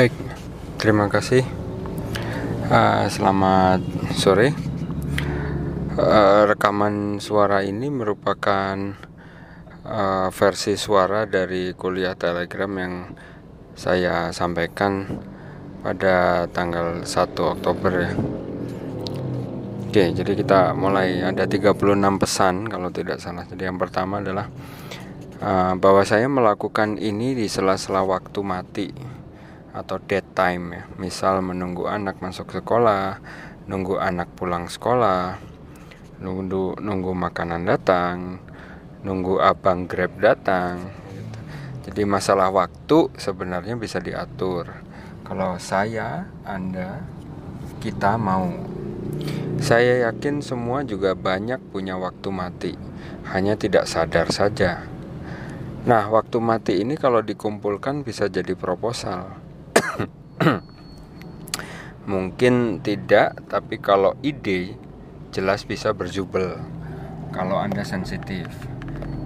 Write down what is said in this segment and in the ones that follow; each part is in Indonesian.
Baik, terima kasih. Uh, selamat sore. Uh, rekaman suara ini merupakan uh, versi suara dari kuliah Telegram yang saya sampaikan pada tanggal 1 Oktober ya. Oke, jadi kita mulai ada 36 pesan kalau tidak salah. Jadi yang pertama adalah uh, bahwa saya melakukan ini di sela-sela waktu mati atau dead time ya. Misal menunggu anak masuk sekolah, nunggu anak pulang sekolah, nunggu nunggu makanan datang, nunggu abang Grab datang. Gitu. Jadi masalah waktu sebenarnya bisa diatur. Kalau saya, Anda, kita mau. Saya yakin semua juga banyak punya waktu mati, hanya tidak sadar saja. Nah, waktu mati ini kalau dikumpulkan bisa jadi proposal Mungkin tidak, tapi kalau ide jelas bisa berjubel. Kalau Anda sensitif.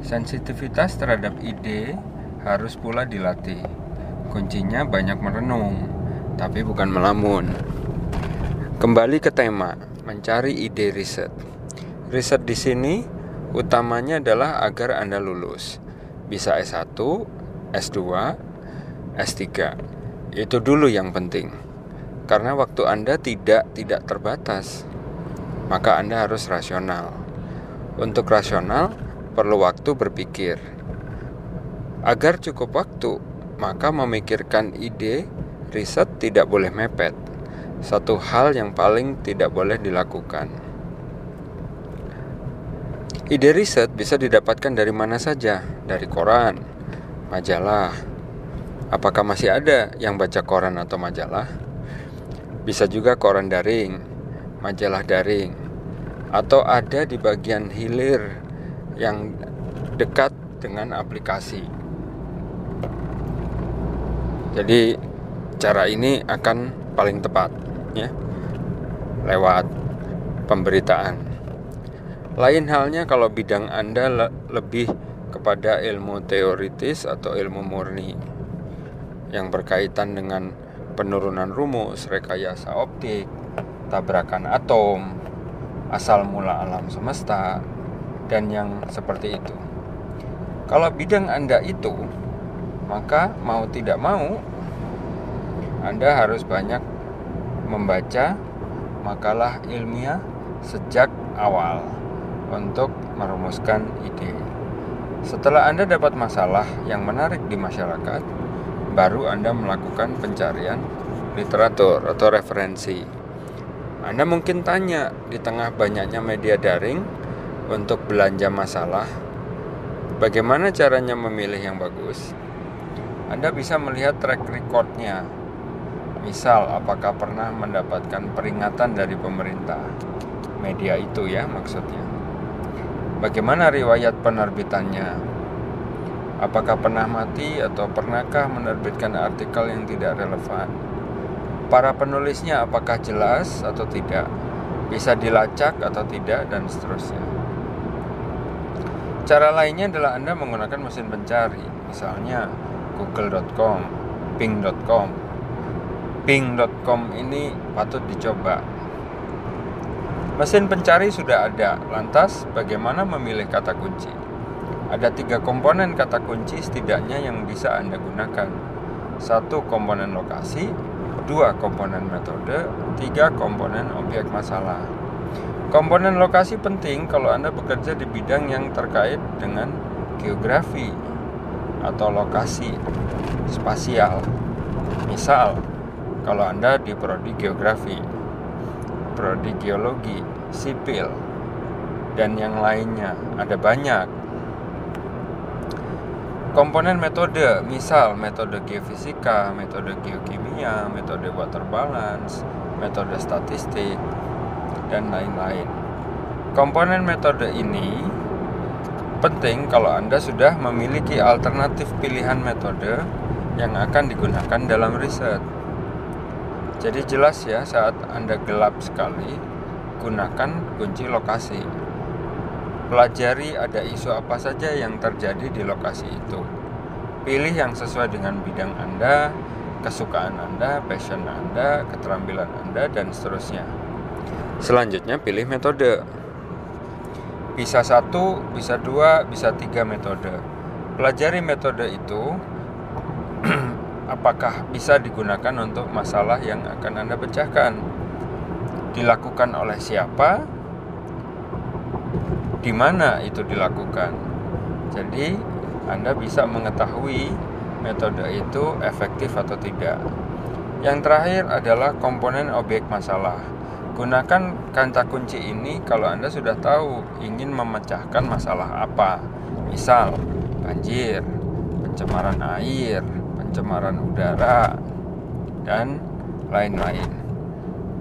Sensitivitas terhadap ide harus pula dilatih. Kuncinya banyak merenung, tapi bukan melamun. Kembali ke tema, mencari ide riset. Riset di sini utamanya adalah agar Anda lulus. Bisa S1, S2, S3 itu dulu yang penting. Karena waktu Anda tidak tidak terbatas. Maka Anda harus rasional. Untuk rasional perlu waktu berpikir. Agar cukup waktu, maka memikirkan ide riset tidak boleh mepet. Satu hal yang paling tidak boleh dilakukan. Ide riset bisa didapatkan dari mana saja, dari koran, majalah, Apakah masih ada yang baca koran atau majalah? Bisa juga koran daring, majalah daring, atau ada di bagian hilir yang dekat dengan aplikasi. Jadi cara ini akan paling tepat ya. Lewat pemberitaan. Lain halnya kalau bidang Anda le lebih kepada ilmu teoritis atau ilmu murni yang berkaitan dengan penurunan rumus, rekayasa optik, tabrakan atom, asal mula alam semesta, dan yang seperti itu. Kalau bidang Anda itu, maka mau tidak mau, Anda harus banyak membaca makalah ilmiah sejak awal untuk merumuskan ide. Setelah Anda dapat masalah yang menarik di masyarakat, baru Anda melakukan pencarian literatur atau referensi. Anda mungkin tanya di tengah banyaknya media daring untuk belanja masalah, bagaimana caranya memilih yang bagus? Anda bisa melihat track recordnya. Misal, apakah pernah mendapatkan peringatan dari pemerintah? Media itu ya maksudnya. Bagaimana riwayat penerbitannya? Apakah pernah mati atau pernahkah menerbitkan artikel yang tidak relevan? Para penulisnya apakah jelas atau tidak? Bisa dilacak atau tidak dan seterusnya. Cara lainnya adalah Anda menggunakan mesin pencari, misalnya google.com, bing.com. Bing.com ini patut dicoba. Mesin pencari sudah ada, lantas bagaimana memilih kata kunci? Ada tiga komponen kata kunci setidaknya yang bisa Anda gunakan. Satu komponen lokasi, dua komponen metode, tiga komponen objek masalah. Komponen lokasi penting kalau Anda bekerja di bidang yang terkait dengan geografi atau lokasi spasial. Misal, kalau Anda di prodi geografi, prodi geologi, sipil, dan yang lainnya, ada banyak komponen metode misal metode geofisika metode geokimia metode water balance metode statistik dan lain-lain. Komponen metode ini penting kalau Anda sudah memiliki alternatif pilihan metode yang akan digunakan dalam riset. Jadi jelas ya saat Anda gelap sekali gunakan kunci lokasi Pelajari ada isu apa saja yang terjadi di lokasi itu. Pilih yang sesuai dengan bidang Anda, kesukaan Anda, passion Anda, keterampilan Anda, dan seterusnya. Selanjutnya pilih metode. Bisa satu, bisa dua, bisa tiga metode. Pelajari metode itu apakah bisa digunakan untuk masalah yang akan Anda pecahkan. Dilakukan oleh siapa? Di mana itu dilakukan? Jadi, Anda bisa mengetahui metode itu efektif atau tidak. Yang terakhir adalah komponen objek masalah. Gunakan kata kunci ini kalau Anda sudah tahu ingin memecahkan masalah apa. Misal, banjir, pencemaran air, pencemaran udara, dan lain-lain.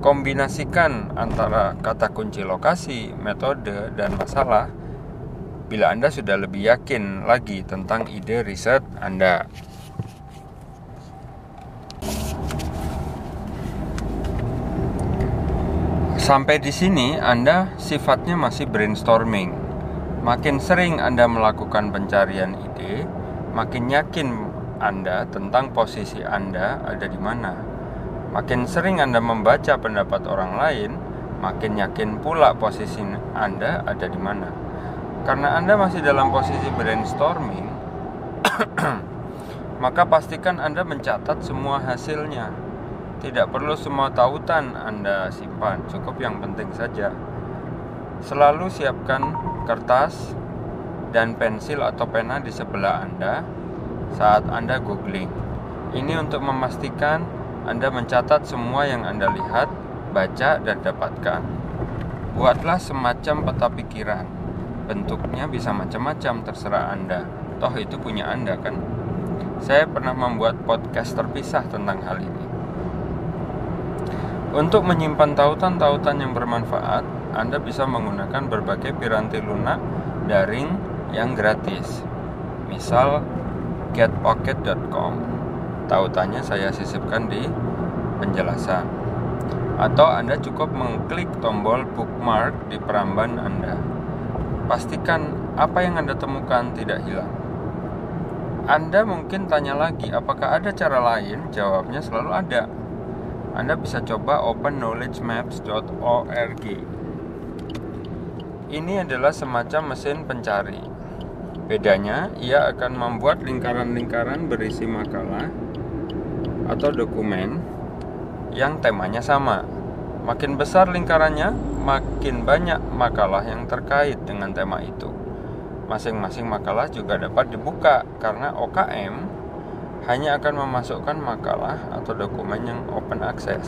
Kombinasikan antara kata kunci lokasi, metode, dan masalah bila Anda sudah lebih yakin lagi tentang ide riset Anda. Sampai di sini Anda sifatnya masih brainstorming. Makin sering Anda melakukan pencarian ide, makin yakin Anda tentang posisi Anda ada di mana. Makin sering Anda membaca pendapat orang lain, makin yakin pula posisi Anda ada di mana. Karena Anda masih dalam posisi brainstorming, maka pastikan Anda mencatat semua hasilnya tidak perlu semua tautan Anda simpan, cukup yang penting saja. Selalu siapkan kertas dan pensil atau pena di sebelah Anda saat Anda googling. Ini untuk memastikan Anda mencatat semua yang Anda lihat, baca, dan dapatkan. Buatlah semacam peta pikiran. Bentuknya bisa macam-macam terserah Anda. Toh itu punya Anda kan? Saya pernah membuat podcast terpisah tentang hal ini. Untuk menyimpan tautan-tautan yang bermanfaat, Anda bisa menggunakan berbagai piranti lunak daring yang gratis. Misal getpocket.com. Tautannya saya sisipkan di penjelasan. Atau Anda cukup mengklik tombol bookmark di peramban Anda. Pastikan apa yang Anda temukan tidak hilang. Anda mungkin tanya lagi, apakah ada cara lain? Jawabnya selalu ada anda bisa coba openknowledgemaps.org. Ini adalah semacam mesin pencari. Bedanya, ia akan membuat lingkaran-lingkaran berisi makalah atau dokumen yang temanya sama. Makin besar lingkarannya, makin banyak makalah yang terkait dengan tema itu. Masing-masing makalah juga dapat dibuka karena OKM hanya akan memasukkan makalah atau dokumen yang open access.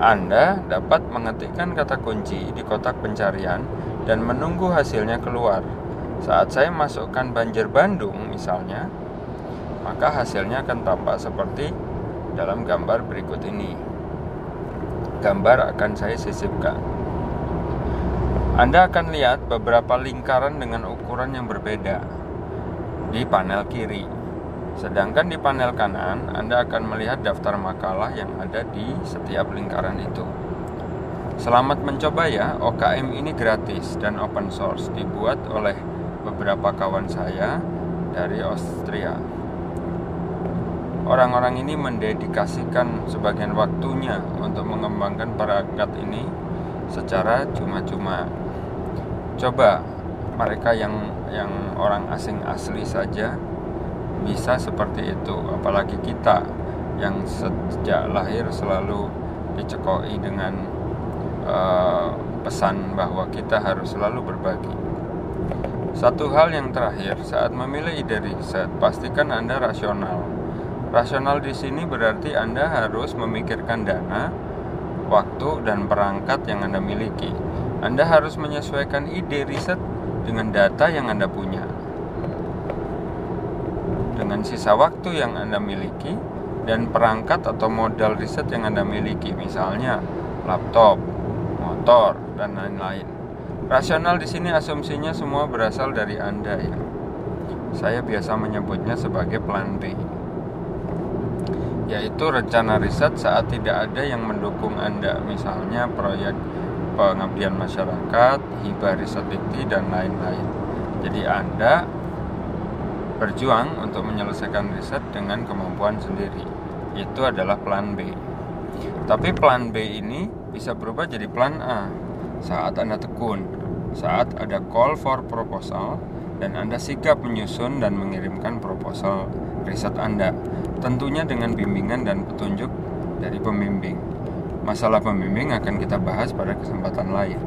Anda dapat mengetikkan kata kunci di kotak pencarian dan menunggu hasilnya keluar. Saat saya masukkan banjir Bandung misalnya, maka hasilnya akan tampak seperti dalam gambar berikut ini. Gambar akan saya sisipkan. Anda akan lihat beberapa lingkaran dengan ukuran yang berbeda di panel kiri. Sedangkan di panel kanan, Anda akan melihat daftar makalah yang ada di setiap lingkaran itu. Selamat mencoba ya, OKM ini gratis dan open source, dibuat oleh beberapa kawan saya dari Austria. Orang-orang ini mendedikasikan sebagian waktunya untuk mengembangkan perangkat ini secara cuma-cuma. Coba mereka yang yang orang asing asli saja bisa seperti itu apalagi kita yang sejak lahir selalu dicekoi dengan uh, pesan bahwa kita harus selalu berbagi. Satu hal yang terakhir, saat memilih ide riset, pastikan Anda rasional. Rasional di sini berarti Anda harus memikirkan dana, waktu, dan perangkat yang Anda miliki. Anda harus menyesuaikan ide riset dengan data yang Anda punya dengan sisa waktu yang Anda miliki dan perangkat atau modal riset yang Anda miliki, misalnya laptop, motor, dan lain-lain. Rasional di sini asumsinya semua berasal dari Anda ya. Saya biasa menyebutnya sebagai plan B. Yaitu rencana riset saat tidak ada yang mendukung Anda, misalnya proyek pengabdian masyarakat, hibah riset dan lain-lain. Jadi Anda berjuang untuk menyelesaikan riset dengan kemampuan sendiri. itu adalah plan B. Tapi plan B ini bisa berubah jadi plan A saat Anda tekun, saat ada call for proposal dan Anda sigap menyusun dan mengirimkan proposal riset Anda, tentunya dengan bimbingan dan petunjuk dari pembimbing. Masalah pembimbing akan kita bahas pada kesempatan lain.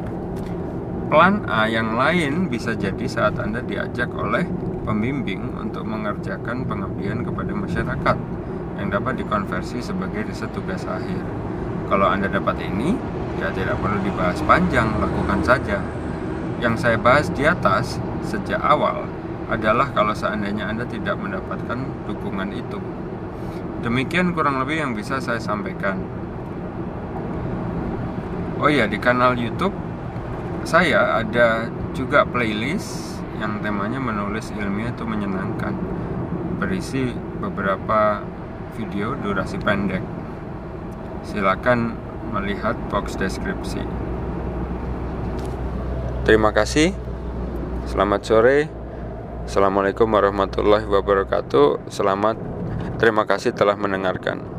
Plan A yang lain bisa jadi saat Anda diajak oleh pembimbing untuk mengerjakan pengabdian kepada masyarakat yang dapat dikonversi sebagai riset tugas akhir. Kalau Anda dapat ini, ya tidak perlu dibahas panjang, lakukan saja. Yang saya bahas di atas sejak awal adalah kalau seandainya Anda tidak mendapatkan dukungan itu. Demikian kurang lebih yang bisa saya sampaikan. Oh iya, di kanal YouTube saya ada juga playlist yang temanya menulis ilmiah itu menyenangkan. Berisi beberapa video durasi pendek. Silakan melihat box deskripsi. Terima kasih. Selamat sore. Assalamualaikum warahmatullahi wabarakatuh. Selamat terima kasih telah mendengarkan.